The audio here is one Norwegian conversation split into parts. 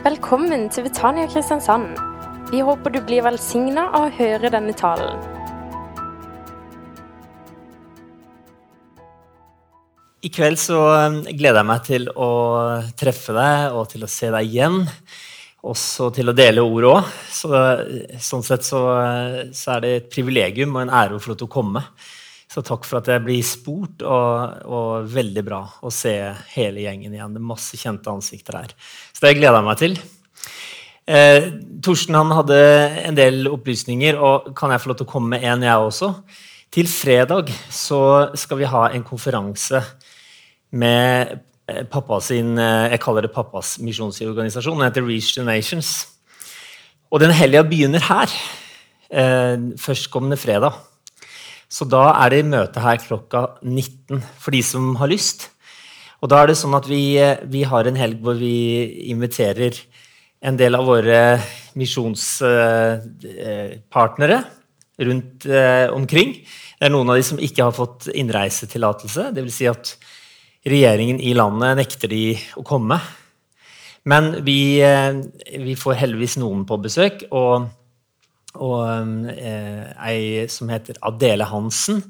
Velkommen til Betania Kristiansand. Vi håper du blir velsigna av å høre denne talen. I kveld så um, gleder jeg meg til å treffe deg og til å se deg igjen. Også til å dele ordet òg. Så, sånn sett så, så, er det et privilegium og en ære å få lov til å komme. Så takk for at jeg blir spurt, og, og, veldig bra å se hele gjengen igjen. Det er masse kjente ansikter her. Så det gleder jeg meg til. Eh, Torsten han hadde en del opplysninger, og kan jeg få lov til å komme med en, jeg også? Til fredag så skal vi ha en konferanse med eh, pappa sin eh, Jeg kaller det pappas misjonsorganisasjon. Den heter Reach the Nations. Og den helga begynner her. Eh, førstkommende fredag. Så da er det møte her klokka 19 for de som har lyst. Og da er det sånn at vi, vi har en helg hvor vi inviterer en del av våre misjonspartnere rundt omkring. Det er noen av de som ikke har fått innreisetillatelse. Dvs. Si at regjeringen i landet nekter de å komme. Men vi, eh, vi får heldigvis noen på besøk. Og, og eh, ei som heter Adele Hansen.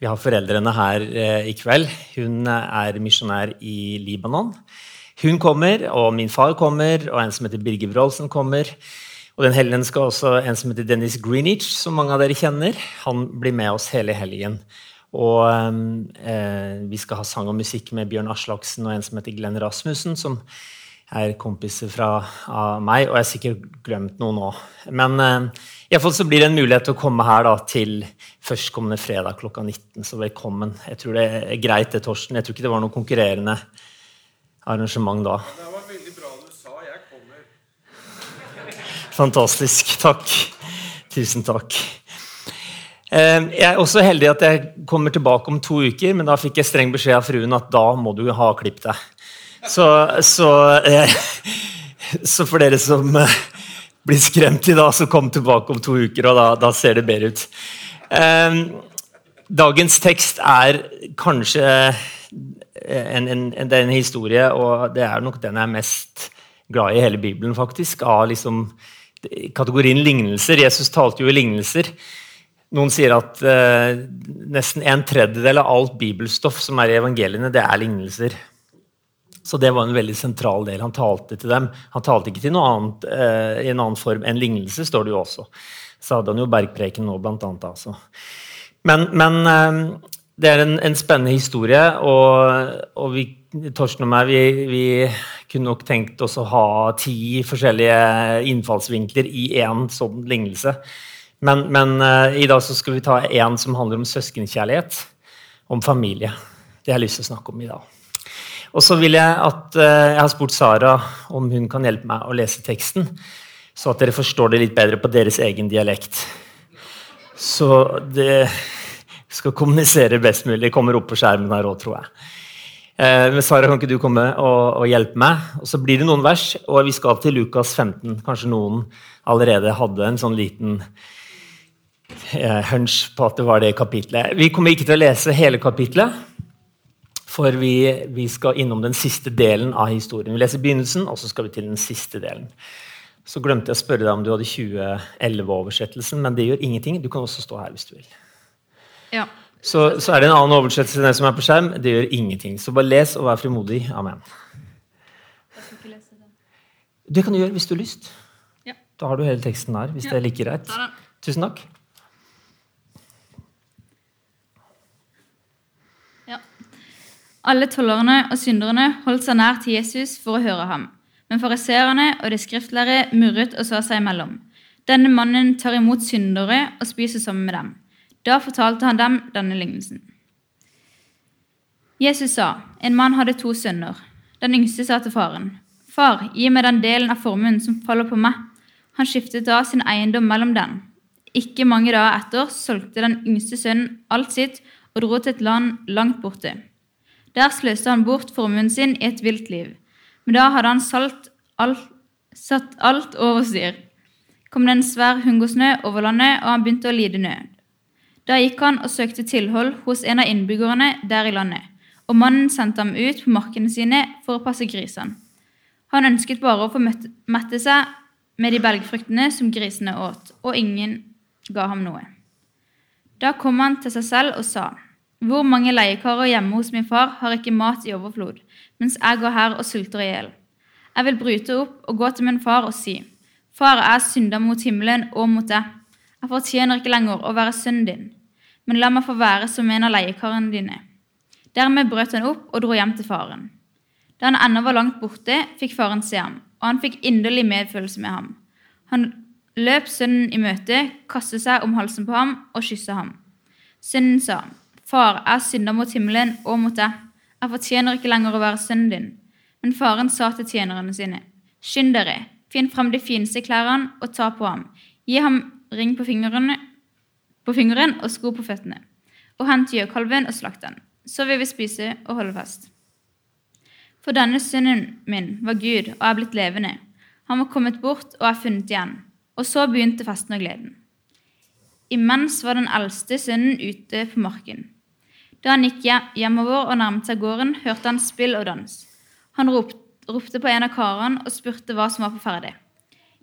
Vi har foreldrene her eh, i kveld. Hun er misjonær i Libanon. Hun kommer, og min far kommer, og en som heter Birger Wroldsen kommer. Og den helgen skal også en som heter Dennis Greenwich, som mange av dere kjenner. Han blir med oss hele helgen. Og eh, vi skal ha sang og musikk med Bjørn Aslaksen og en som heter Glenn Rasmussen, som er kompiser fra meg. Og jeg har sikkert glemt noe nå. Men eh, iallfall så blir det en mulighet til å komme her da, til førstkommende fredag klokka 19. Så velkommen. Jeg tror det er greit, det, Torsten. Jeg tror ikke det var noe konkurrerende arrangement da. Det var veldig bra du sa. Jeg kommer. Fantastisk. Takk. Tusen takk. Eh, jeg er også heldig at jeg kommer tilbake om to uker, men da fikk jeg streng beskjed av fruen at da må du ha klippet deg. Så, så, eh, så, for dere som eh, blir skremt i dag, så kom tilbake om to uker, og da, da ser det bedre ut. Dagens tekst er kanskje en, en, en, en, historie, og det er nok den jeg er mest glad i i hele Bibelen, faktisk. Av liksom kategorien lignelser. Jesus talte jo i lignelser. Noen sier at eh, nesten en tredjedel av alt bibelstoff som er i evangeliene, det er lignelser. Så det var en veldig sentral del. Han talte til dem. Han talte ikke til noe annet eh, i en annen form enn lignelse, står det jo også. Så hadde han jo bergpreken nå, blant annet. Altså. Men, men eh, det er en, en, spennende historie, og, og vi, Torsten og meg vi, vi, kunne nok tenkt oss å ha ti forskjellige innfallsvinkler i én sånn lignelse. Men, men uh, i dag skal vi ta en som handler om søskenkjærlighet. Om familie. Det har jeg lyst til å snakke om i dag. Og så vil Jeg at, uh, jeg har spurt Sara om hun kan hjelpe meg å lese teksten, så at dere forstår det litt bedre på deres egen dialekt. Så det skal kommunisere best mulig. Kommer opp på skjermen her òg, tror jeg. Uh, men Sara, kan ikke du komme og, hjelpe meg? Og Så blir det noen vers, og vi skal til Lukas 15. Kanskje noen allerede hadde en sånn liten Eh, hunch på at det var det kapitlet. Vi kommer ikke til å lese hele kapitlet, for vi, vi, skal innom den siste delen av historien. Vi leser begynnelsen, og så skal vi til den siste delen. Så glemte jeg å spørre deg om du hadde 2011-oversettelsen, men det gjør ingenting. Du kan også stå her hvis du vil. Ja. Så, så, er det en annen oversettelse enn den som er på skjerm. Det gjør ingenting. Så bare les og vær frimodig. Amen. Det kan du gjøre hvis du har lyst. Ja. Da har du hele teksten her, hvis ja. det er like greit. Tusen takk. Alle tollerne og synderne holdt seg nær til Jesus for å høre ham. Men fariseerne og de skriftlærde murret og sa seg imellom. Denne mannen tar imot syndere og spiser sammen med dem. Da fortalte han dem denne lignelsen. Jesus sa, en mann hadde to sønner. Den yngste sa til faren, Far, gi meg den delen av formuen som faller på meg. Han skiftet da sin eiendom mellom den. Ikke mange dager etter solgte den yngste sønnen alt sitt og dro til et land langt borte. Der sløste han bort formuen sin i et vilt liv. Men da hadde han salt alt, satt alt over styr. kom det en svær hungersnø over landet, og han begynte å lide nød. Da gikk han og søkte tilhold hos en av innbyggerne der i landet, og mannen sendte ham ut på markene sine for å passe grisene. Han ønsket bare å få mette seg med de belgfruktene som grisene åt, og ingen ga ham noe. Da kom han til seg selv og sa, Hvor mange leiekarer hjemme hos min far har ikke mat i overflod, mens jeg går her og sulter i hjel? Jeg vil bryte opp og gå til min far og si, Far, jeg er synda mot himmelen og mot deg. Jeg fortjener ikke lenger å være sønnen din, men la meg få være som en av leiekarene dine. Dermed brøt han opp og dro hjem til faren. Da han ennå var langt borte, fikk faren se ham, og han fikk inderlig medfølelse med ham. Han løp sønnen i møte, kastet seg om halsen på ham og kysset ham. Sønnen sa, Far, jeg synder mot himmelen og mot deg. Jeg fortjener ikke lenger å være sønnen din. Men faren sa til tjenerne sine, Skynd dere, finn fram de fineste klærne og ta på ham. Gi ham ring på på fingeren og sko på føttene. Og hent gjøkalven og slakt den. Så vil vi spise og holde fest. For denne sønnen min var Gud og er blitt levende. Han var kommet bort og er funnet igjen. Og så begynte festen og gleden. Imens var den eldste sønnen ute på marken. Da han gikk hje- hjemover og nærmet seg gården, hørte han spill og dans. Han rop, ropte på en av karene og spurte hva som var på ferde.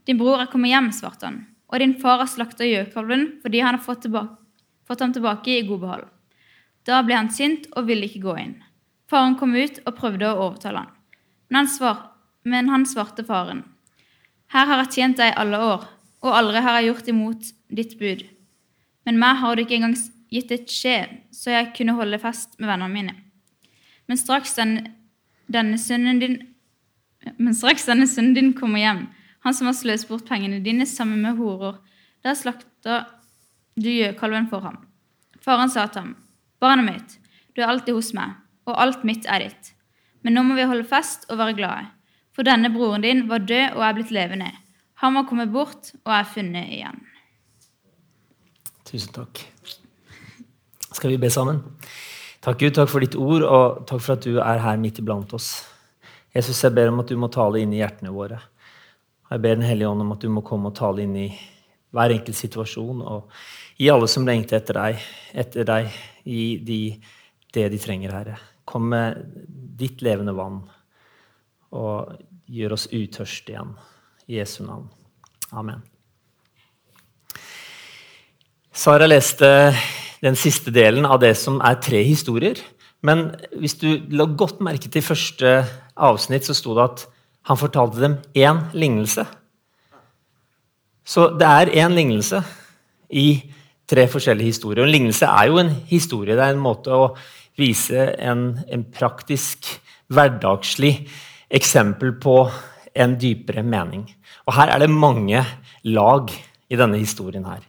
Din bror er kommet hjem, svarte han, og din far har slakta gjøkalven fordi han har fått, tilbake, fått ham tilbake i god behold. Da ble han sint og ville ikke gå inn. Faren kom ut og prøvde å overtale han. Men han, svar, men han svarte faren. Her har jeg tjent deg alle år, og aldri har jeg gjort imot ditt bud. Men meg har du ikke engang gitt et skje, så jeg kunne holde fest med vennene mine. Men straks den, denne sønnen din men straks denne sønnen din kommer hjem, han som har sløst bort pengene dine sammen med horer, da slakter du gjøkalven for ham. Faren sa til ham, Barnet mitt, du er alltid hos meg, og alt mitt er ditt. Men nå må vi holde fest og være glade, for denne broren din var død og er blitt levende. Han var kommet bort og er funnet igjen. Tusen takk. Skal vi be sammen? Takk Gud, takk for ditt ord, og takk for at du er her midt iblant oss. Jesus, jeg ber om at du må tale inn i hjertene våre. Jeg ber Den hellige ånd om at du må komme og tale inn i hver enkelt situasjon, og gi alle som lengter etter deg, etter deg, gi de det de trenger, Herre. Kom med ditt levende vann, og gjør oss utørste igjen. I Jesu navn. Amen. Sara leste den siste delen av det som er tre historier. Men hvis du la godt merke til første avsnitt, så sto det at han fortalte dem én lignelse. Så det er én lignelse i tre forskjellige historier. Og en lignelse er jo en historie. Det er en måte å vise en, en praktisk, hverdagslig eksempel på en dypere mening. Og her er det mange lag i denne historien her.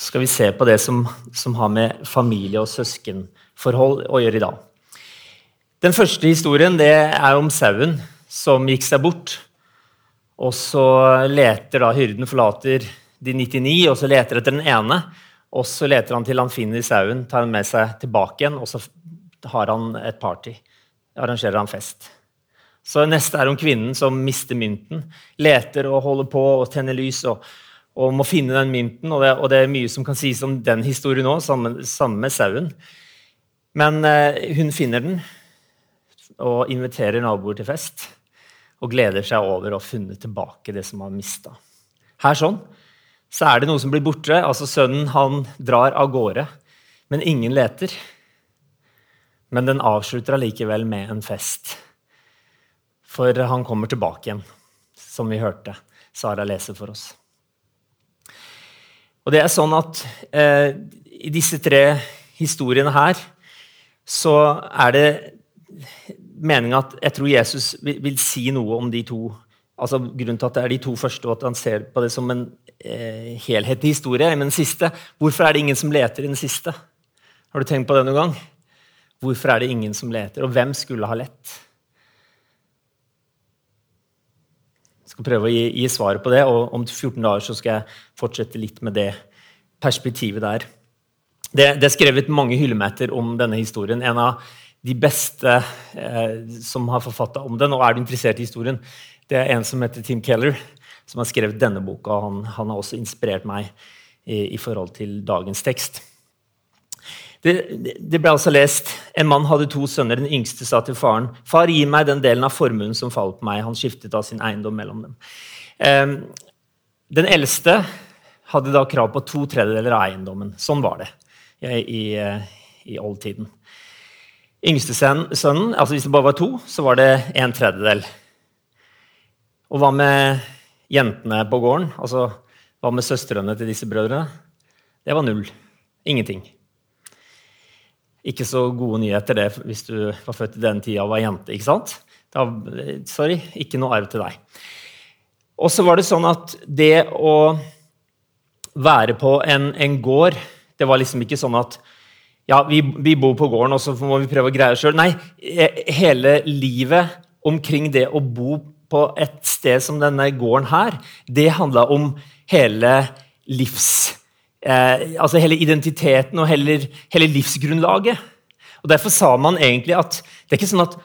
Skal vi se på det som, som har med familie- og søskenforhold å gjøre i dag. Den første historien er om sauen som gikk seg bort. Og så leter da hyrden forlater de 99, og så leter etter den ene. Og så leter han til han finner sauen, tar han med seg tilbake igjen, og så har han et party. Arrangerer han fest. Så neste er om kvinnen som mister mynten. Leter og holder på og tenner lys og, og må finne den mynten. Og det, og det, er mye som kan sies om den historien òg, samme, samme med sauen. Men eh, hun finner den og inviterer naboer til fest. Og gleder seg over å ha funnet tilbake det som han mista. Her sånn, så er det noe som blir borte. altså Sønnen han drar av gårde, men ingen leter. Men den avslutter allikevel med en fest. For han kommer tilbake igjen, som vi hørte Sara lese for oss. Og det er sånn at eh, I disse tre historiene her så er det meninga at jeg tror Jesus vil, vil, si noe om de to. altså Grunnen til at det er de to første, og at han ser på det som en eh, helhetlig historie. Men den siste, hvorfor er det ingen som leter i den siste? Har du tenkt på det noen gang? Hvorfor er det ingen som leter, og hvem skulle ha lett? Skal prøve å gi, gi svaret på det, og om 14 dager så skal jeg fortsette litt med det perspektivet der. Det, det er skrevet mange hyllemeter om denne historien. En av de beste eh, som har forfatta om den, og er du interessert i historien, det er en som heter Tim Keller, som har skrevet denne boka. Han, han har også inspirert meg i, i, forhold til dagens tekst. Det, det ble altså lest En mann hadde to sønner. Den yngste sa til faren, 'Far, gi meg den delen av formuen som falt på meg.' Han skiftet da sin eiendom mellom dem. Um, den eldste hadde da krav på to tredjedeler av eiendommen. Sånn var det i, i, i oldtiden. Yngste sønnen, altså hvis det bare var to, så var det en tredjedel. Og hva med jentene på gården? Altså, hva med søstrene til disse brødrene? Det var null. Ingenting. Ikke så gode nyheter det hvis du var født i den tida og var jente. ikke sant? Da, sorry, ikke noe arv til deg. Og så var det sånn at det å være på en, en gård Det var liksom ikke sånn at ja, vi, vi, bor på gården, og så må vi prøve å greie oss sjøl. Nei, hele livet omkring det å bo på et sted som denne gården her, det handla om hele livs... Eh, altså hele identiteten og hele, hele, livsgrunnlaget. Og Derfor sa man egentlig at det er ikke sånn at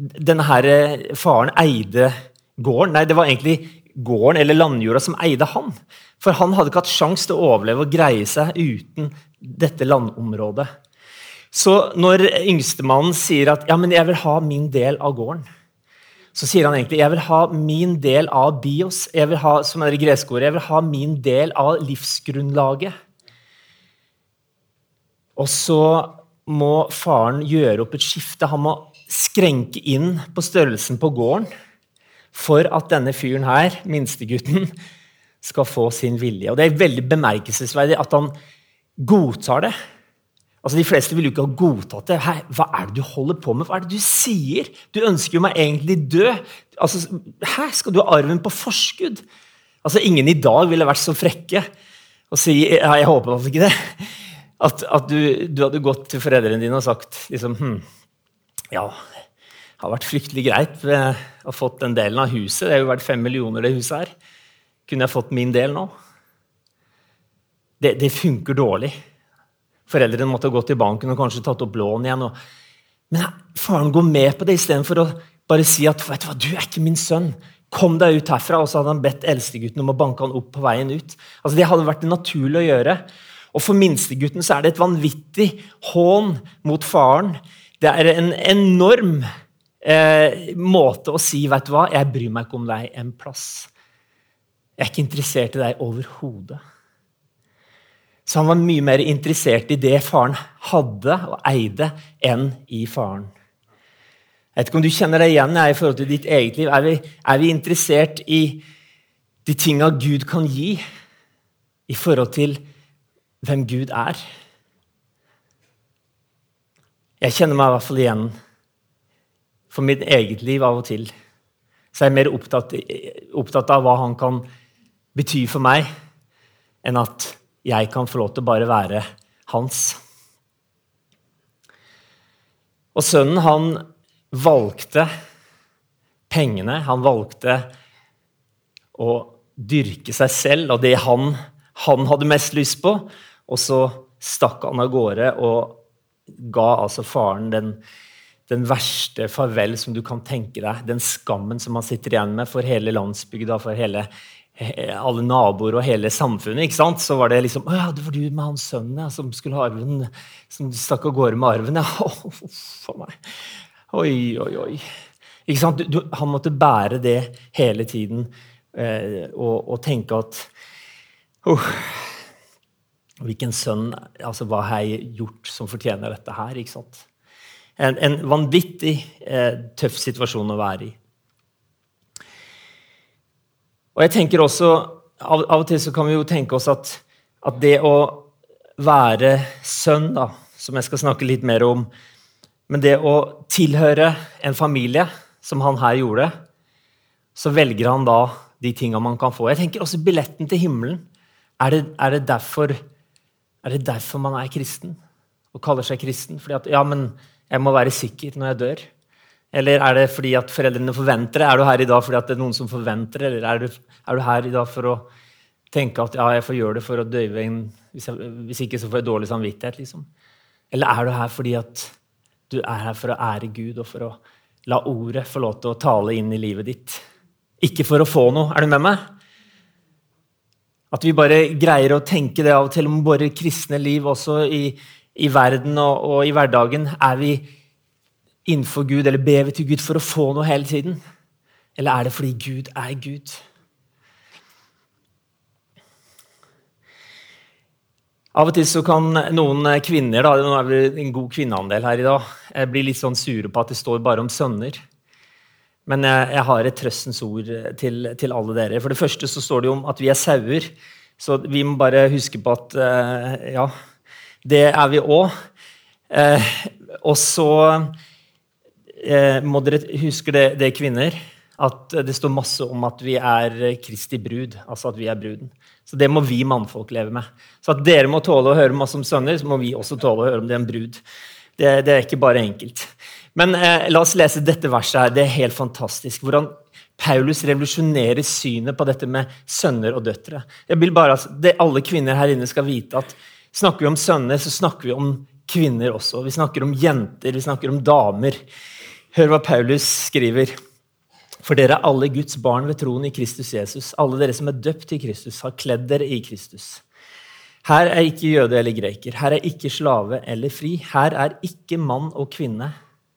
denne her eh, faren eide gården. Nei, det var egentlig gården eller landjorda som eide han. For han hadde ikke hatt sjanse til å overleve og greie seg uten dette landområdet. Så når yngstemannen sier at ja, men jeg vil ha min del av gården, så sier han egentlig jeg vil ha min del av bios, jeg vil ha, som er det greske ordet, jeg vil ha min del av livsgrunnlaget. Og så må faren gjøre opp et skifte. Han må skrenke inn på størrelsen på gården for at denne fyren her, minstegutten, skal få sin vilje. Og Det er veldig bemerkelsesverdig at han godtar det. Altså, De fleste ville jo ikke ha godtatt det. Hei, hva er det du holder på med? Hva er det du sier? Du ønsker jo meg egentlig død. Altså, Hæ, skal du ha arven på forskudd? Altså, Ingen i dag ville vært så frekke og si ja, jeg håper altså ikke det. At, at du, du, hadde gått til foreldrene dine og sagt liksom, hm, ja, det har vært fryktelig greit å ha fått den delen av huset. Det er jo verdt fem millioner, det huset her. Kunne jeg fått min del nå? Det, det funker dårlig. Foreldrene måtte gå til banken og kanskje tatt opp lån igjen. Og... Men faren går med på det istedenfor å bare si at vet du hva, du er ikke min sønn. Kom deg ut herfra. Og så hadde han bedt eldstegutten om å banke han opp på veien ut. Altså Det hadde vært naturlig å gjøre. Og for minstegutten så er det et vanvittig hån mot faren. Det er en enorm eh, måte å si vet du hva, jeg bryr meg ikke om deg en plass. Jeg er ikke interessert i deg overhodet. Så han var mye mer interessert i det faren hadde og eide, enn i faren. Jeg vet ikke om du kjenner deg igjen i forhold til ditt eget liv. Er vi, er vi interessert i de tinga Gud kan gi, i forhold til hvem Gud er? Jeg kjenner meg i hvert fall igjen for mitt eget liv av og til. Så jeg er mer opptatt, opptatt av hva han kan bety for meg, enn at jeg kan få lov til å bare være hans. Og sønnen, han valgte pengene. Han valgte å dyrke seg selv og det han, han hadde mest lyst på. Og så stakk han av gårde og ga altså faren den, den verste farvel som du kan tenke deg. Den skammen som han sitter igjen med for hele landsbygda, for hele, alle naboer og hele samfunnet. ikke sant? Så var det liksom Å ja, det var du med han sønnen ja, som skulle ha arven, som stakk av gårde med arven. Ja, huff meg. Oi, oi, oi. Ikke sant? Du, han måtte bære det hele tiden eh, og, og, tenke at uh, Hvilken sønn altså Hva har jeg gjort som fortjener dette her? ikke sant? En, en vanvittig eh, tøff situasjon å være i. Og jeg tenker også, Av, av og til så kan vi jo tenke oss at, at det å være sønn, da, som jeg skal snakke litt mer om Men det å tilhøre en familie, som han her gjorde, så velger han da de tinga man kan få. Jeg tenker også billetten til himmelen. Er det, er det, derfor, er det derfor man er kristen og kaller seg kristen? Fordi at ja, men jeg må være sikker når jeg dør. Eller er det fordi at foreldrene forventer det? Er du her i dag fordi det er noen som forventer det? Eller er du, er du her i dag for å tenke at ja, jeg får gjøre det for å døyve en Hvis, jeg, hvis ikke, så får jeg dårlig samvittighet, liksom? Eller er du her fordi at du er her for å ære Gud og for å la ordet få lov til å tale inn i livet ditt? Ikke for å få noe. Er du med meg? At vi bare greier å tenke det av og til om våre kristne liv også i, i verden og, og i hverdagen? Er vi innenfor Gud, eller vi til Gud for å få noe hele tiden? Eller er det fordi Gud er Gud? Av og til så kan noen kvinner da, nå er vi en god kvinneandel her i dag, eh, bli litt sånn sure på at det står bare om sønner. Men jeg, jeg har et trøstens ord til, til, alle dere. For det første så står det jo om at vi er sauer. Så vi må bare huske på at uh, ja, det er vi òg. Eh, og så uh, må dere huske det, det, kvinner, at det står masse om at vi er Kristi brud. Altså at vi er bruden. Så det må vi mannfolk leve med. Så at dere må tåle å høre masse om sønner, så må vi også tåle å høre om det er en brud. Det, det er ikke bare enkelt. Men eh, la oss lese dette verset her. Det er helt fantastisk. Hvordan Paulus revolusjonerer synet på dette med sønner og døtre. Jeg vil bare at det Alle kvinner her inne skal vite at snakker vi om sønner, så snakker vi om kvinner også. Vi snakker om jenter, vi snakker om damer. Hør hva Paulus skriver. For dere er alle Guds barn ved troen i Kristus Jesus. Alle dere som er døpt i Kristus, har kledd dere i Kristus. Her er ikke jøde eller greker. Her er ikke slave eller fri. Her er ikke mann og kvinne.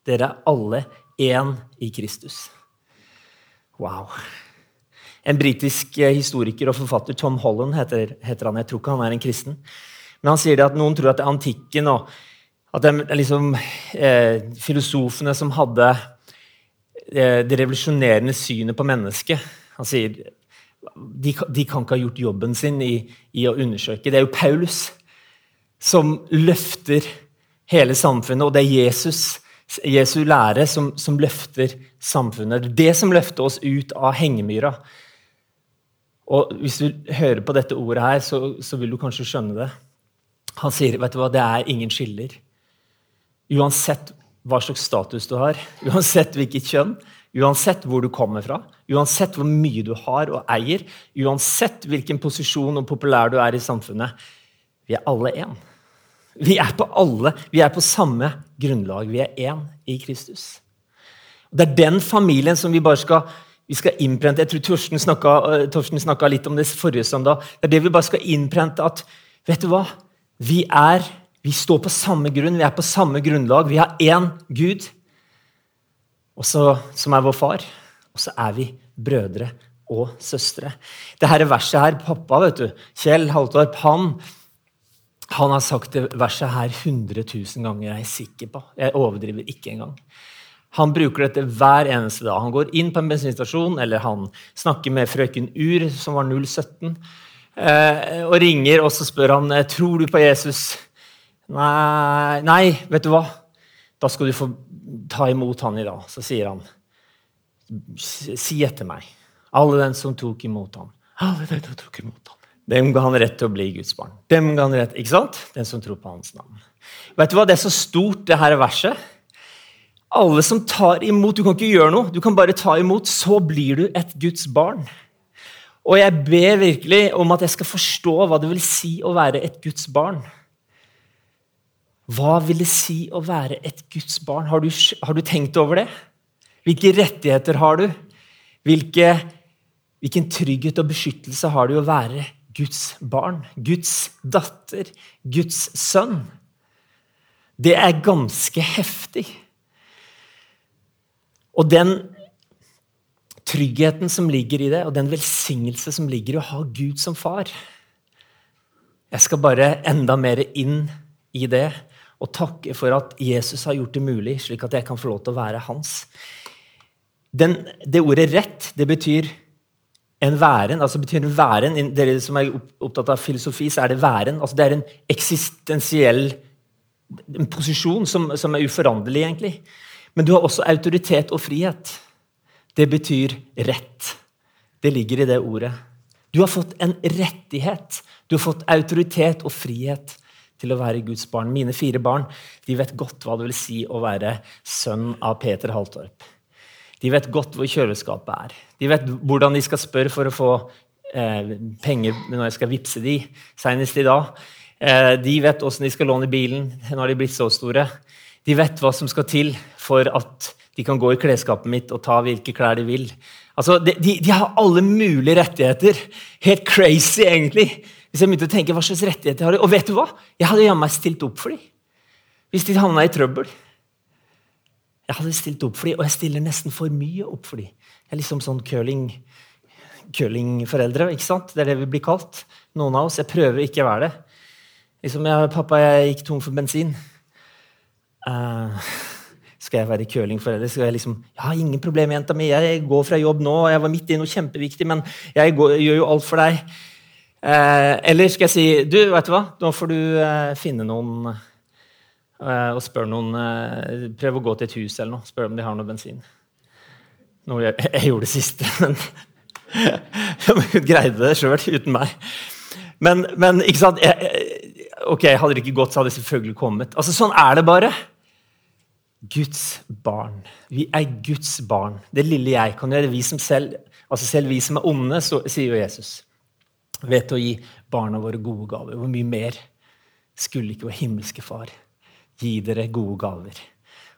Dere er alle én i Kristus. Wow. En britisk eh, historiker og forfatter, Tom Holland, heter, heter, han. Jeg tror ikke han er en kristen. Men han sier at noen tror at det er antikken og at er liksom eh, filosofene som hadde Eh, det revolusjonerende synet på mennesket. Han sier de, de, kan ikke ha gjort jobben sin i, i, å undersøke. Det er jo Paulus som løfter hele samfunnet, og det er Jesus, Jesu lære som, som løfter samfunnet. Det som løfter oss ut av hengemyra. Og Hvis du hører på dette ordet, her, så, så vil du kanskje skjønne det. Han sier vet du hva, det er ingen skiller. Uansett hva slags status du har, uansett hvilket kjønn, uansett hvor du kommer fra, uansett hvor mye du har og eier, uansett hvilken posisjon og populær du er i samfunnet. Vi er alle én. Vi er på alle, vi er på samme grunnlag. Vi er én i Kristus. Det er den familien som vi bare skal vi skal innprente, Jeg tror snakka, Torsten snakka litt om det forrige søndag. Det er det vi bare skal innprente at vet du hva? Vi er vi står på samme grunn, vi er på samme grunnlag. Vi har én Gud også, som er vår far. Og så er vi brødre og søstre. Dette verset her, pappa, vet du, Kjell Haltorp, han, han har sagt det verset her 100 000 ganger. Jeg er sikker på. Jeg overdriver ikke engang. Han bruker dette hver eneste dag. Han går inn på en bensinstasjon, eller han snakker med frøken Ur, som var 017, eh, og ringer, og så spør han tror du på Jesus. Nei, nei, vet du hva? Da skal du få ta imot han i dag. Så sier han, si etter meg. Alle den som tok imot ham. Alle den som tok imot ham. Dem ga han rett til å bli Guds barn. Dem ga han rett, ikke sant? Den som tror på hans navn. Vet du hva? Det er så stort, det her verset. Alle som tar imot Du kan ikke gjøre noe, du kan bare ta imot. Så blir du et Guds barn. Og jeg ber virkelig om at jeg skal forstå hva det vil si å være et Guds barn. Hva vil det si å være et Guds barn? Har du, har du tenkt over det? Hvilke rettigheter har du? Hvilke, hvilken trygghet og beskyttelse har du å være Guds barn? Guds datter? Guds sønn? Det er ganske heftig. Og den tryggheten som ligger i det, og den velsignelse som ligger i å ha Gud som far Jeg skal bare enda mer inn i det og takke for at Jesus har gjort det mulig, slik at jeg kan få lov til å være hans. Den, det ordet 'rett' det betyr en væren. altså betyr en væren, Dere som er opptatt av filosofi, så er det væren. altså Det er en eksistensiell en posisjon som, som er uforanderlig, egentlig. Men du har også autoritet og frihet. Det betyr rett. Det ligger i det ordet. Du har fått en rettighet. Du har fått autoritet og frihet til å være Guds barn. Mine fire barn de vet godt hva det vil si å være sønn av Peter Haltorp. De vet godt hvor kjøleskapet er. De vet hvordan de skal spørre for å få eh, penger når jeg skal vippse de, senest i dag. Eh, de vet åssen de skal låne bilen når de er blitt så store. De vet hva som skal til for at de kan gå i klesskapet mitt og ta hvilke klær de vil. Altså, de, de, de har alle mulige rettigheter. Helt crazy, egentlig. Hvis jeg begynte å tenke hva slags rettigheter jeg har Og vet du hva? Jeg hadde jammen stilt opp for dem. Hvis de havna i trøbbel. Jeg hadde stilt opp for dem, og jeg stiller nesten for mye opp for dem. Jeg er liksom sånn curling curlingforeldre. ikke sant? Det er det vi blir kalt. Noen av oss. Jeg prøver ikke å være det. Liksom, jeg, 'Pappa, jeg gikk tom for bensin.' Uh, skal jeg være curlingforelder? Skal jeg liksom Ja, ingen problem, jenta mi. Jeg går fra jobb nå. Jeg var midt i noe kjempeviktig, men jeg går, gjør jo alt for deg. Uh, eller skal jeg si Du, vet du hva? Nå får du eh, finne noen og spørre noen Prøv å gå til et hus eller noe. Spør om de har noe bensin. Noe jeg, jeg gjorde det siste, men Hun greide det sjøl uten meg. Men, men ikke sant jeg, ok, Hadde det ikke gått, så hadde det selvfølgelig kommet. Altså, Sånn er det bare. Guds barn. Vi er Guds barn. Det lille jeg kan gjøre. Vi som selv, altså selv vi som er onde, så, sier jo Jesus, vet å gi barna våre gode gaver. Hvor mye mer skulle ikke vår himmelske Far gi dere gode gaver?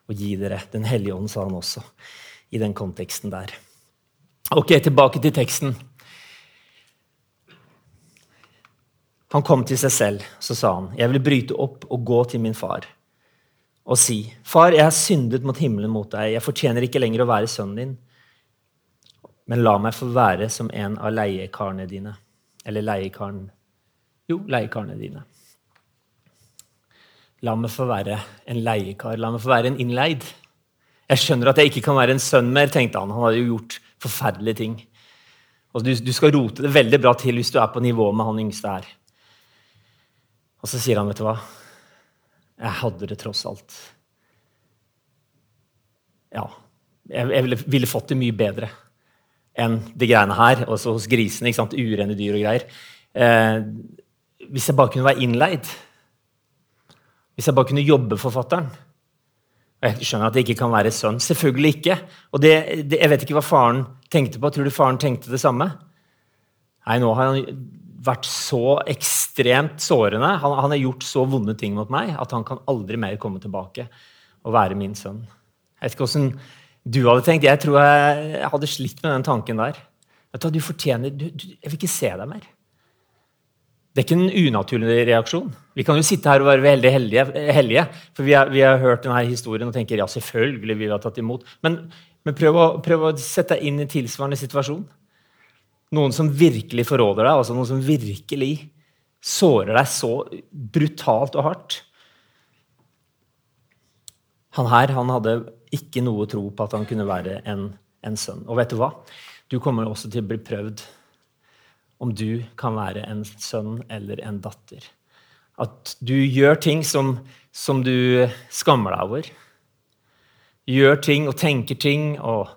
Og gi dere Den hellige ånd, sa han også i den konteksten der. Ok, tilbake til teksten. Han kom til seg selv, så sa han, 'Jeg vil bryte opp og gå til min far' og si, 'Far, jeg har syndet mot himmelen mot deg. Jeg fortjener ikke lenger å være sønnen din.' 'Men la meg få være som en av leiekarene dine.' Eller leiekaren Jo, leiekarene dine. La meg få være en leiekar. La meg få være en innleid. Jeg skjønner at jeg ikke kan være en sønn mer, tenkte han. Han hadde jo gjort forferdelige ting. Og du, du, skal rote det veldig bra til hvis du er på nivå med han yngste her. Og så sier han, vet du hva Jeg hadde det tross alt. Ja. Jeg, jeg ville, ville, fått det mye bedre enn de greiene her. Også hos grisene. ikke sant? Urene dyr og greier. Eh, hvis jeg bare kunne være innleid. Hvis jeg bare kunne jobbe forfatteren. Jeg skjønner at jeg ikke kan være sønn. Selvfølgelig ikke. Og det, det, Jeg vet ikke hva faren tenkte på. Tror du faren tenkte det samme? Nei, nå har han vært så ekstremt sårende. Han, han har gjort så vonde ting mot meg at han kan aldri mer komme tilbake og være min sønn. Jeg vet ikke åssen du hadde tenkt. Jeg tror jeg, hadde slitt med den tanken der. Vet du, du fortjener du, du, Jeg vil ikke se deg mer. Det er ikke en unaturlig reaksjon. Vi kan jo sitte her og være veldig heldige, heldige for vi har, vi har, hørt denne historien og tenker ja, selvfølgelig vi har tatt imot. Men, men prøv, å, prøv, å, sette deg inn i tilsvarende situasjon. Noen som virkelig forråder deg, altså noen som virkelig sårer deg så brutalt og hardt. Han her han hadde ikke noe tro på at han kunne være en, en sønn. Og vet du hva? Du kommer også til å bli prøvd om du kan være en sønn eller en datter. At du gjør ting som, som du skammer deg over. Gjør ting og tenker ting og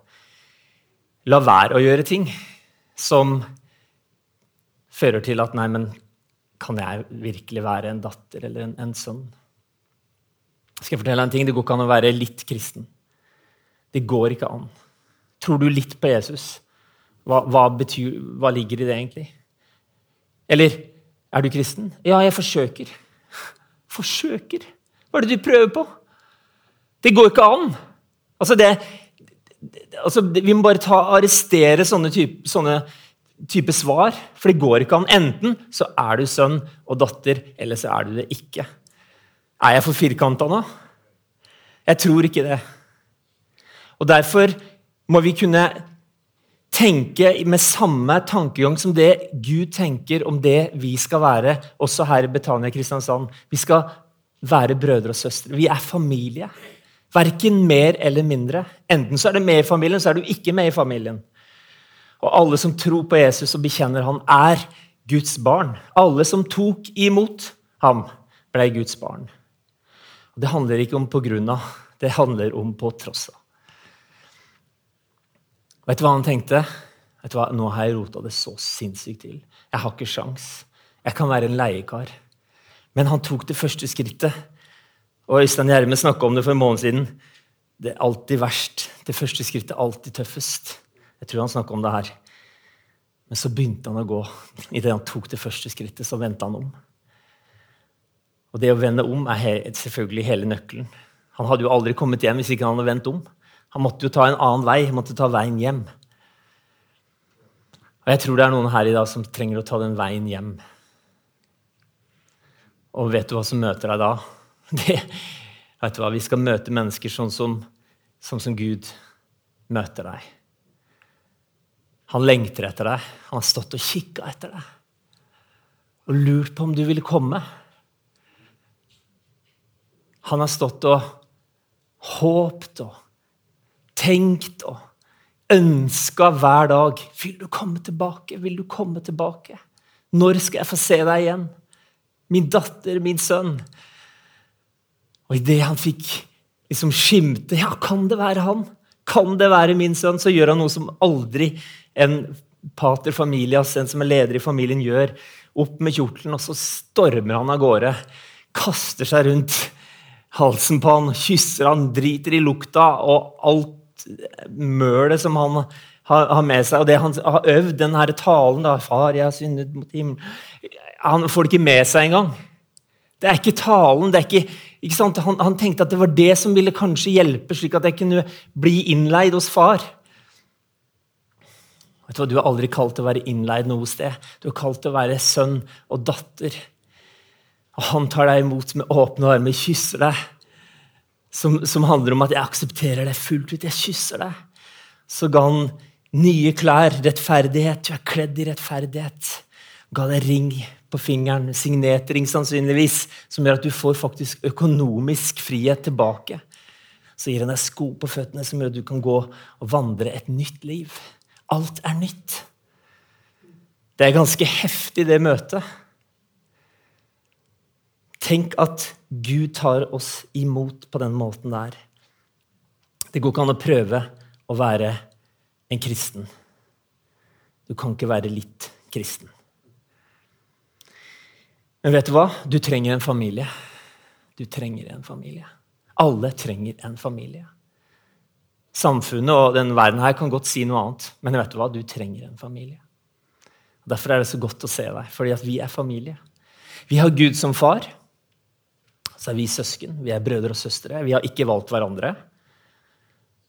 la være å gjøre ting som fører til at Nei, men kan jeg virkelig være en datter eller en, en sønn? Skal jeg fortelle deg en ting? Det går ikke an å være litt kristen. Det går ikke an. Tror du litt på Jesus? Hva, hva, betyr, hva ligger i det, egentlig? Eller er du kristen? Ja, jeg forsøker. Forsøker? Hva er det du prøver på? Det går ikke an. Altså, det, altså Vi må bare ta, arrestere sånne type, sånne type svar, for det går ikke an. Enten så er du sønn og datter, eller så er du det ikke. Er jeg for firkanta nå? Jeg tror ikke det. Og Derfor må vi kunne tenke med samme tankegang som det Gud tenker om det vi skal være, også her i Betania Kristiansand. Vi skal være brødre og søstre. Vi er familie. Verken mer eller mindre. Enten så er du med i familien, så er du ikke med i familien. Og alle som tror på Jesus og bekjenner han, er Guds barn. Alle som tok imot ham, ble Guds barn. Og Det handler ikke om på grunn av, det handler om på tross av. Vet du hva han tenkte? Vet du hva? Nå har jeg rota det så sinnssykt til. Jeg har ikke sjans. Jeg kan være en leiekar. Men han tok det første skrittet. Og Øystein Gjerme snakka om det for en måned siden. Det er alltid verst. Det første skrittet er alltid tøffest. Jeg tror han snakka om det her. Men så begynte han å gå. Idet han tok det første skrittet, så vendte han om. Og det å vende om er selvfølgelig hele nøkkelen. Han hadde jo aldri kommet hjem hvis ikke han hadde vendt om. Han måtte jo ta en annen vei, han måtte ta veien hjem. Og jeg tror det er noen her i dag som trenger å ta den veien hjem. Og vet du hva som møter deg da? Det Vet du hva? Vi skal møte mennesker sånn som, sånn som Gud møter deg. Han lengter etter deg. Han har stått og kikka etter deg og lurt på om du ville komme. Han har stått og håpt og tenkt og ønska hver dag. Vil du komme tilbake? Vil du komme tilbake? Når skal jeg få se deg igjen? Min datter, min sønn. Og idet han fikk liksom skimte Ja, kan det være han? Kan det være min sønn? Så gjør han noe som aldri en pater familias, en som er leder i familien, gjør. Opp med kjortelen, og så stormer han av gårde. Kaster seg rundt halsen på han, kysser han, driter i lukta og alt mølet som han har, har med seg. Og det han har øvd, den her talen da, 'Far, jeg har syndet mot himmelen' Han får det ikke med seg engang. Det er ikke talen. det er ikke, ikke sant? Han, han, tenkte at det var det som ville kanskje hjelpe, slik at jeg kunne bli innleid hos far. Vet Du hva, du er aldri kalt til å være innleid noe sted. Du er kalt til å være sønn og datter. Og han tar deg imot med åpne armer, kysser deg. Som, som handler om at 'jeg aksepterer deg fullt ut'. Jeg kysser deg. Så ga han nye klær, rettferdighet. Du er kledd i rettferdighet. Ga deg ring på fingeren, signetring sannsynligvis, som gjør at du får faktisk økonomisk frihet tilbake. Så gir han deg sko på føttene som gjør at du kan gå og vandre et nytt liv. Alt er nytt. Det er ganske heftig, det møtet. Tenk at Gud tar oss imot på den måten der. Det går ikke an å prøve å være en kristen. Du kan ikke være litt kristen. Men vet du hva? Du trenger en familie. Du trenger en familie. Alle trenger en familie. Samfunnet og denne verden her kan godt si noe annet, men vet du hva? Du trenger en familie. Derfor er det så godt å se deg, fordi vi er familie. Vi har Gud som far. Så er vi søsken. Vi er brødre og søstre. Vi har ikke valgt hverandre.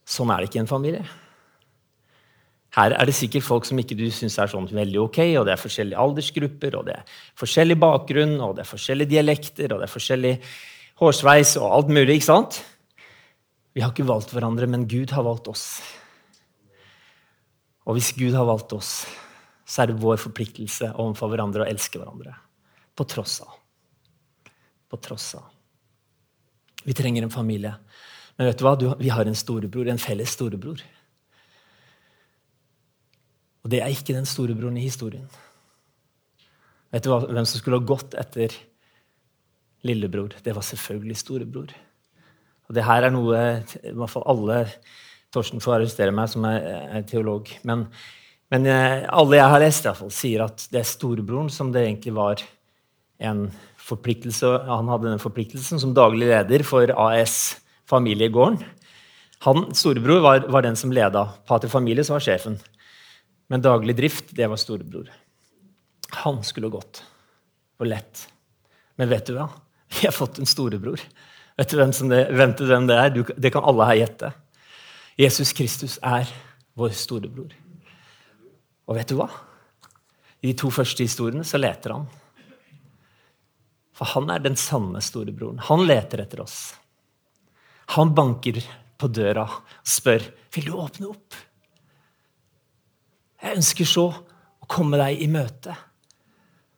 Sånn er det ikke i en familie. Her er det sikkert folk som ikke du syns er sånn veldig ok, og det er forskjellige aldersgrupper, og det er forskjellig bakgrunn, og det er forskjellige dialekter, og det er forskjellig hårsveis og alt mulig. ikke sant? Vi har ikke valgt hverandre, men Gud har valgt oss. Og hvis Gud har valgt oss, så er det vår forpliktelse overfor hverandre å elske hverandre. På tross av. På tross av. Vi trenger en familie. Men vet du hva? vi har en storebror, en felles storebror. Og det er ikke den storebroren i historien. Vet du hvem som skulle ha gått etter lillebror? Det var selvfølgelig storebror. Og det her er noe i hvert fall alle Torsten får arrestere meg, som er, er teolog. Men, men, eh, alle jeg har lest, i hvert fall, sier at det er storebroren som det egentlig var en forpliktelse Han hadde den forpliktelsen som daglig leder for AS Familiegården. Han, Storebror var, var den som leda Pater Familie, var sjefen. Men daglig drift, det var storebror. Han skulle gått. Og lett. Men vet du hva? Vi har fått en storebror. Vet du hvem, det, hvem det er? Du, det kan alle her gjette. Jesus Kristus er vår storebror. Og vet du hva? I de to første historiene så leter han. For han er den sanne storebroren. Han leter etter oss. Han banker på døra og spør vil du åpne opp. Jeg ønsker så å komme deg i møte.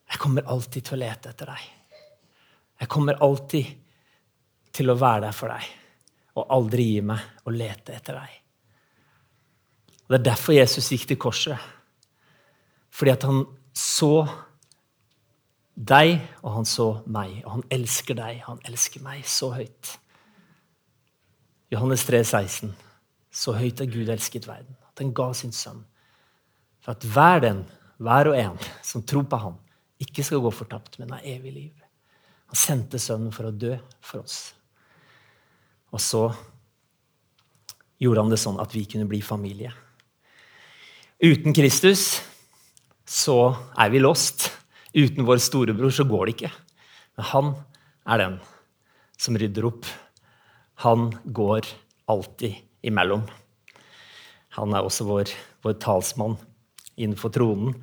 Jeg kommer alltid til å lete etter deg. Jeg kommer alltid til å være der for deg og aldri gi meg å lete etter deg. Og Det er derfor Jesus gikk til korset. Fordi at han så deg, og han så meg. Og han elsker deg, han elsker meg så høyt. Johannes 3, 16. Så høyt har Gud elsket verden, at han ga sin sønn for at hver den, hver og en som tror på ham, ikke skal gå fortapt, men har evig liv. Han sendte sønnen for å dø for oss. Og så gjorde han det sånn at vi kunne bli familie. Uten Kristus så er vi lost. Uten vår storebror så går det ikke. Men han er den som rydder opp. Han går alltid imellom. Han er også vår, vår talsmann innenfor tronen.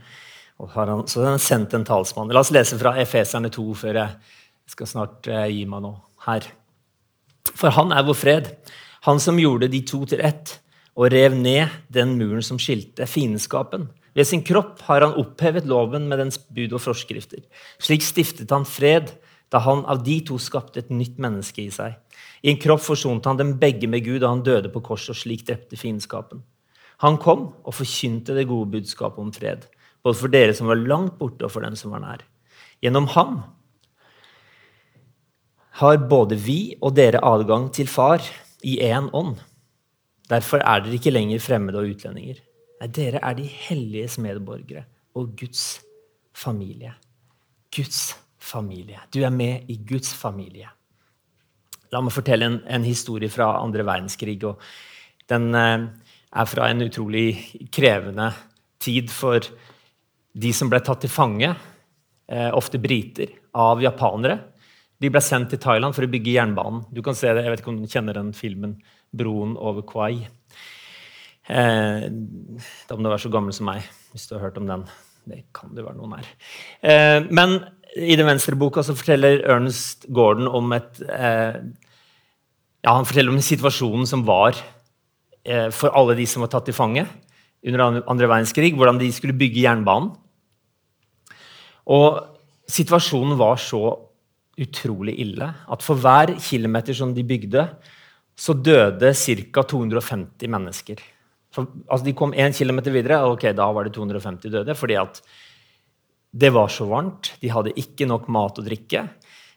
Han, så han sendt en talsmann. La oss lese fra Efeserne 2 før jeg skal snart eh, gi meg noe her. For han er vår fred, han som gjorde de to til ett og rev ned den muren som skilte fiendskapen. Ved sin kropp har han opphevet loven med dens bud og forskrifter. Slik stiftet han fred da han av de to skapte et nytt menneske i seg. I en kropp forsonte han dem begge med Gud da han døde på korset og slik drepte fiendskapen. Han kom og forkynte det gode budskapet om fred, både for dere som var langt borte, og for dem som var nær. Gjennom ham har både vi og dere adgang til Far i én ånd. Derfor er dere ikke lenger fremmede og utlendinger. Nei, dere er de helliges medborgere og Guds familie. Guds familie. Du er med i Guds familie. La meg fortelle en, en historie fra andre verdenskrig. og Den eh, er fra en utrolig krevende tid for de som ble tatt til fange, eh, ofte briter, av japanere. De ble sendt til Thailand for å bygge jernbanen. Du kan se det, jeg vet ikke om du kjenner den filmen 'Broen over Kwai'. Eh, da må du være så gammel som meg hvis du har hørt om den. Det kan det være noen her. Eh, men i den venstre boka så forteller Ernest Gordon om et eh, ja, Han forteller om situasjonen som var eh, for alle de som var tatt til fange under andre, verdenskrig. Hvordan de skulle bygge jernbanen. Og situasjonen var så utrolig ille at for hver kilometer som de bygde, så døde ca. 250 mennesker. For, altså de kom én kilometer videre, og okay, da var det 250 døde. fordi at det var så varmt, de hadde ikke nok mat og drikke.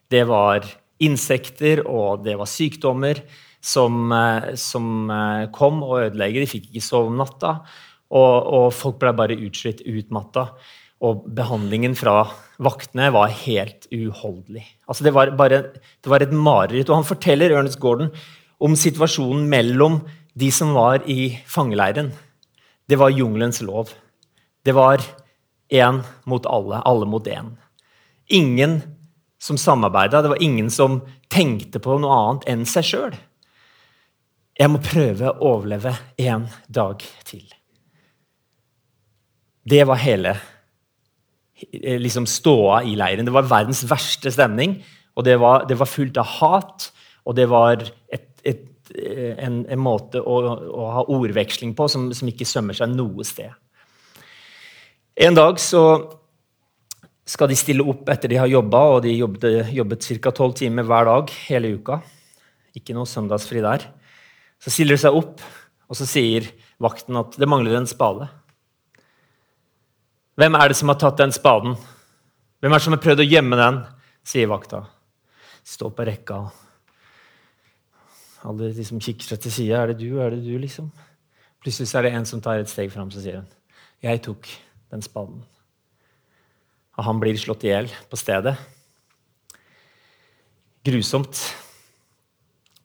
Det var insekter og det var sykdommer som, eh, som eh, kom og ødelegger. De fikk ikke sove om natta. Og, og folk ble bare utslitt, utmatta. Og behandlingen fra vaktene var helt uholdelig. Altså det, var bare, det var et mareritt. Og han forteller Ernest Gordon om situasjonen mellom de som var i fangeleiren. Det var jungelens lov. Det var én mot alle, alle mot én. Ingen som samarbeida, det var ingen som tenkte på noe annet enn seg sjøl. Jeg må prøve å overleve én dag til. Det var hele liksom ståa i leiren. Det var verdens verste stemning. Og det var, det var fullt av hat, og det var et, en, en, måte å, å, ha ordveksling på som, som ikke sømmer seg noe sted. En dag så skal de stille opp etter de har jobba, og de jobbet, jobbet ca. tolv timer hver dag hele uka. Ikke noe søndagsfri der. Så stiller de seg opp, og så sier vakten at det mangler en spade. Hvem er det som har tatt den spaden? Hvem er det som har prøvd å gjemme den? sier vakta. Stå på rekka. Alle de som kikker seg til sida. Er det du? Er det du, liksom? Plutselig er det en som tar et steg fram, så sier hun. Jeg tok den spaden. Og han blir slått i hjel på stedet. Grusomt.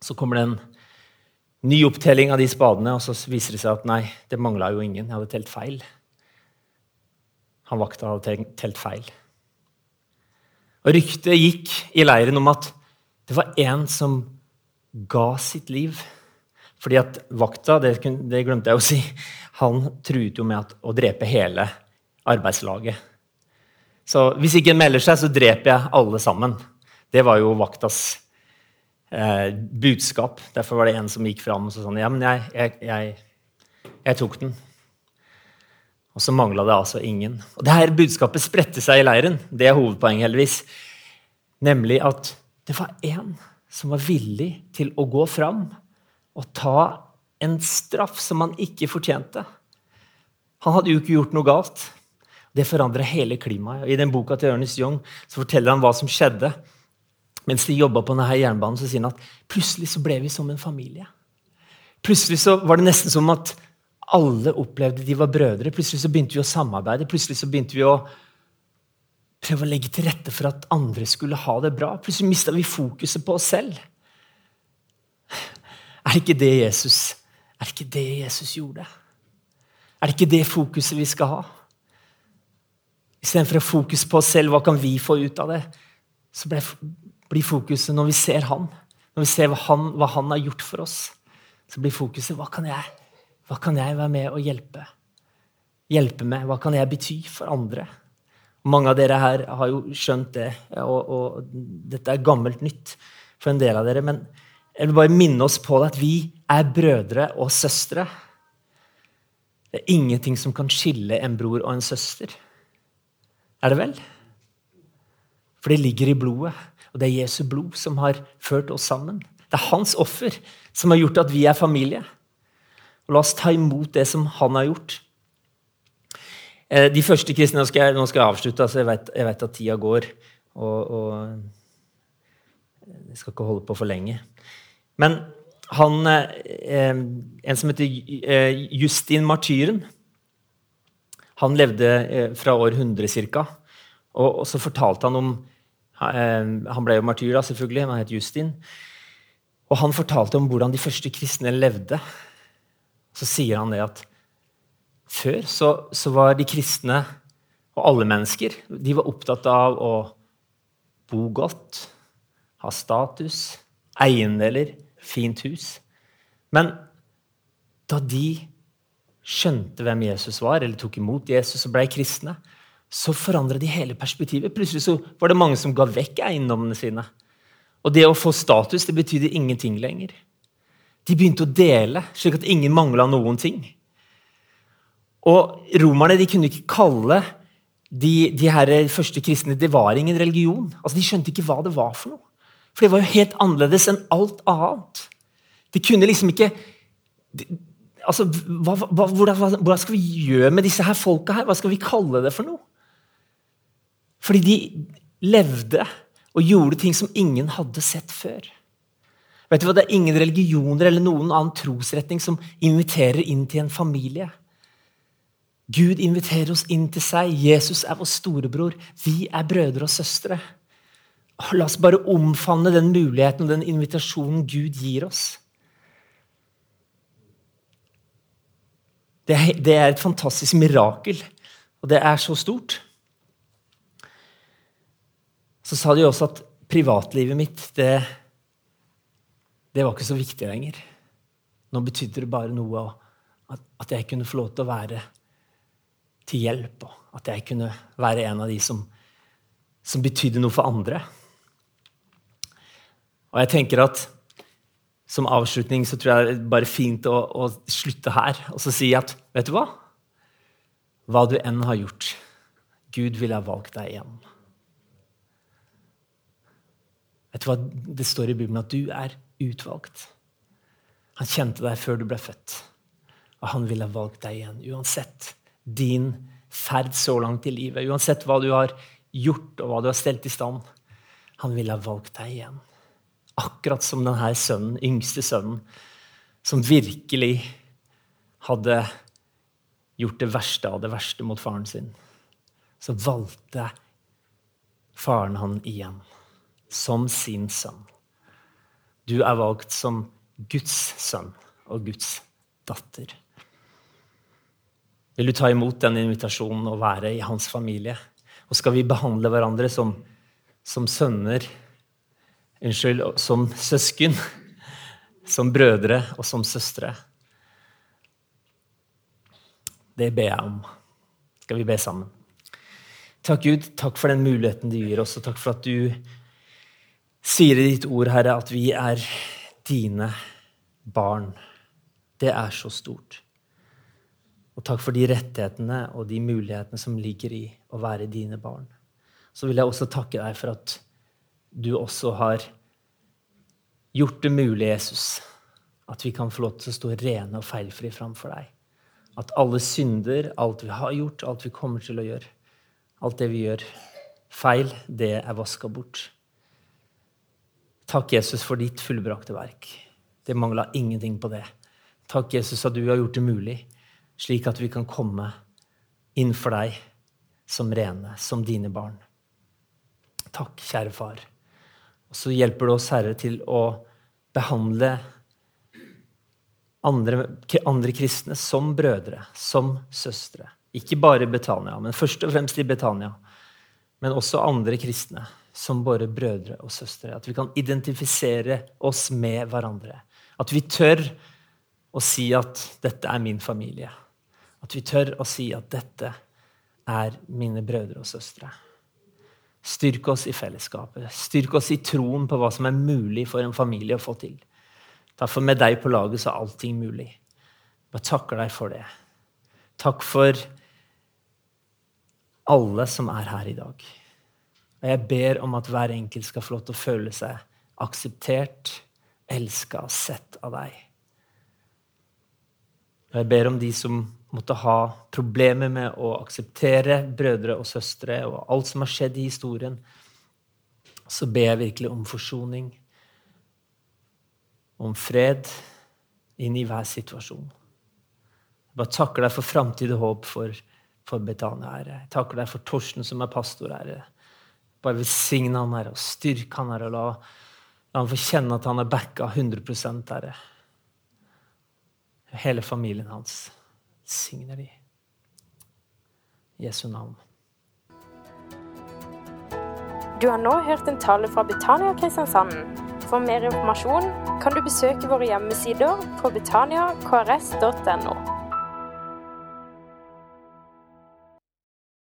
Så kommer det en ny opptelling av de spadene, og så viser det seg at nei, det mangla jo ingen. Jeg hadde telt feil. Han vakta hadde telt feil. Og Ryktet gikk i leiren om at det var en som ga sitt liv. Fordi at vakta, det, det glemte jeg å si, han truet jo med å drepe hele arbeidslaget. Så hvis ikke en melder seg, så dreper jeg alle sammen. Det var jo vaktas eh, budskap. Derfor var det en som gikk fram og sa sånn Ja, men jeg, jeg, jeg, jeg tok den. Og så mangla det altså ingen. Og det her budskapet spredte seg i leiren. Det er hovedpoenget, heldigvis. Nemlig at det var én som var villig til å gå fram og ta en straff som han ikke fortjente. Han hadde jo ikke gjort noe galt. Det forandra hele klimaet. I den boka til Ernest Young så forteller han hva som skjedde. Mens de jobba på denne jernbanen, så sier han at plutselig så ble vi som en familie. Plutselig så var det nesten som at alle opplevde de var brødre. Plutselig så begynte vi å samarbeide. Plutselig så begynte vi å prøve å legge til rette for at andre skulle ha det bra. Plutselig mista vi fokuset på oss selv. Er det ikke det Jesus Er det ikke det Jesus gjorde? Er det ikke det fokuset vi skal ha? Istedenfor å fokus på oss selv, hva kan vi få ut av det? Så blir fokuset når vi ser Han, når vi ser hva han, hva han har gjort for oss, så blir fokuset hva kan jeg hva kan jeg være med og hjelpe? Hjelpe med? Hva kan jeg bety for andre? Mange av dere her har jo skjønt det, og, og dette er gammelt nytt for en del av dere. Men Jeg vil bare minne oss på det at vi er brødre og søstre. Det er ingenting som kan skille en bror og en søster. Er det vel? For det ligger i blodet, og det er Jesu blod som har ført oss sammen. Det er hans offer som har gjort at vi er familie. Og La oss ta imot det som han har gjort. Eh, de første kristne, Nå skal jeg, nå skal jeg avslutte, altså jeg, vet, jeg vet at tida går. Og, og jeg skal ikke holde på for lenge. Men han, eh, en som heter eh, Justin Martyren Han levde eh, fra år 100 ca. Og, og, så fortalte han om eh, Han ble jo martyr, da, selvfølgelig. Han het Justin. Og han fortalte om hvordan de første kristne levde. Så sier han det at før så, så var de kristne, og alle mennesker, de var opptatt av å bo godt, ha status, eiendeler, fint hus. Men da de skjønte hvem Jesus var, eller tok imot Jesus og ble kristne, så forandra de hele perspektivet. Plutselig så var det mange som ga vekk eiendommene sine. Og det å få status det betydde ingenting lenger. De begynte å dele, slik at ingen mangla noen ting. Og romerne de kunne ikke kalle de, de her første kristne Det var ingen religion. Altså, De skjønte ikke hva det var for noe. For det var jo helt annerledes enn alt annet. De kunne liksom ikke de, altså, hva, hva, hvordan, hvordan, skal vi gjøre med disse her folka her? Hva skal vi kalle det for noe? Fordi de levde og gjorde ting som ingen hadde sett før. Vet du hva? Det er ingen religioner eller noen annen trosretning som inviterer inn til en familie. Gud inviterer oss inn til seg. Jesus er vår storebror. Vi er brødre og søstre. La oss bare omfavne den muligheten og den invitasjonen Gud gir oss. Det er, et fantastisk mirakel, og det er så stort. Så sa de også at privatlivet mitt, det, det var ikke så viktig lenger. Nå betydde det bare noe at jeg kunne få lov til å være til hjelp, og at jeg kunne være en av de som, som betydde noe for andre. Og jeg tenker at Som avslutning så tror jeg det er bare fint å, å slutte her og så si at vet du hva? Hva du enn har gjort, Gud ville ha valgt deg igjen. Vet du hva det står i Bibelen? At du er utvalgt. Han kjente deg før du ble født, og han ville ha valgt deg igjen. Uansett din ferd så langt i livet, uansett hva du har gjort og hva du har stelt i stand. Han ville ha valgt deg igjen. Akkurat som denne sønnen, yngste sønnen, som virkelig hadde gjort det verste av det verste mot faren sin. Så valgte faren han igjen, som sin sønn. Du er valgt som Guds sønn og Guds datter. Vil du ta imot den invitasjonen og være i hans familie? Og skal vi behandle hverandre som, som sønner Unnskyld, som søsken, som brødre og som søstre. Det ber jeg om. Skal vi be sammen? Takk, Gud, takk for den muligheten du gir oss, og takk for at du sier i ditt ord, Herre, at vi er dine barn. Det er så stort. Og takk for de rettighetene og de mulighetene som ligger i å være dine barn. Så vil jeg også takke deg for at du også har gjort det mulig, Jesus, at vi kan få lov til å stå rene og feilfri framfor deg. At alle synder, alt vi har gjort, alt vi kommer til å gjøre, alt det vi gjør feil, det er vaska bort. Takk, Jesus, for ditt fullbrakte verk. Det mangla ingenting på det. Takk, Jesus, at du har gjort det mulig, slik at vi kan komme innenfor deg som rene, som dine barn. Takk, kjære far. Og så hjelper du oss, Herre, til å behandle andre, andre, kristne som brødre, som søstre. Ikke bare i Betania, men først og fremst i Betania. Men også andre kristne som våre brødre og søstre. At vi kan identifisere oss med hverandre. At vi tør å si at 'dette er min familie'. At vi tør å si at 'dette er mine brødre og søstre'. Styrk oss i fellesskapet. Styrk oss i troen på hva som er mulig for en familie å få til. Derfor med deg på laget så er allting mulig. Jeg bare takker deg for det. Takk for alle som er her i dag. Og jeg ber om at hver enkelt skal få lov til å føle seg akseptert, elska og sett av deg. Og jeg ber om de som måtte ha problemer med å akseptere brødre og søstre og alt som har skjedd i historien, så ber jeg virkelig om forsoning, om fred inn i hver situasjon. Jeg bare takker deg for framtid og håp for, for Betania, Herre. Jeg takker deg for Torsten, som er pastor, Herre. Bare velsigne han, Herre, og styrke han, Herre, og la, la han få kjenne at han er backa 100% Herre. Hele familien hans. Signer de. Jesu navn. Du har nå hørt en tale fra Betania Kristiansand. For mer informasjon kan du besøke våre hjemmesider på betaniakrs.no.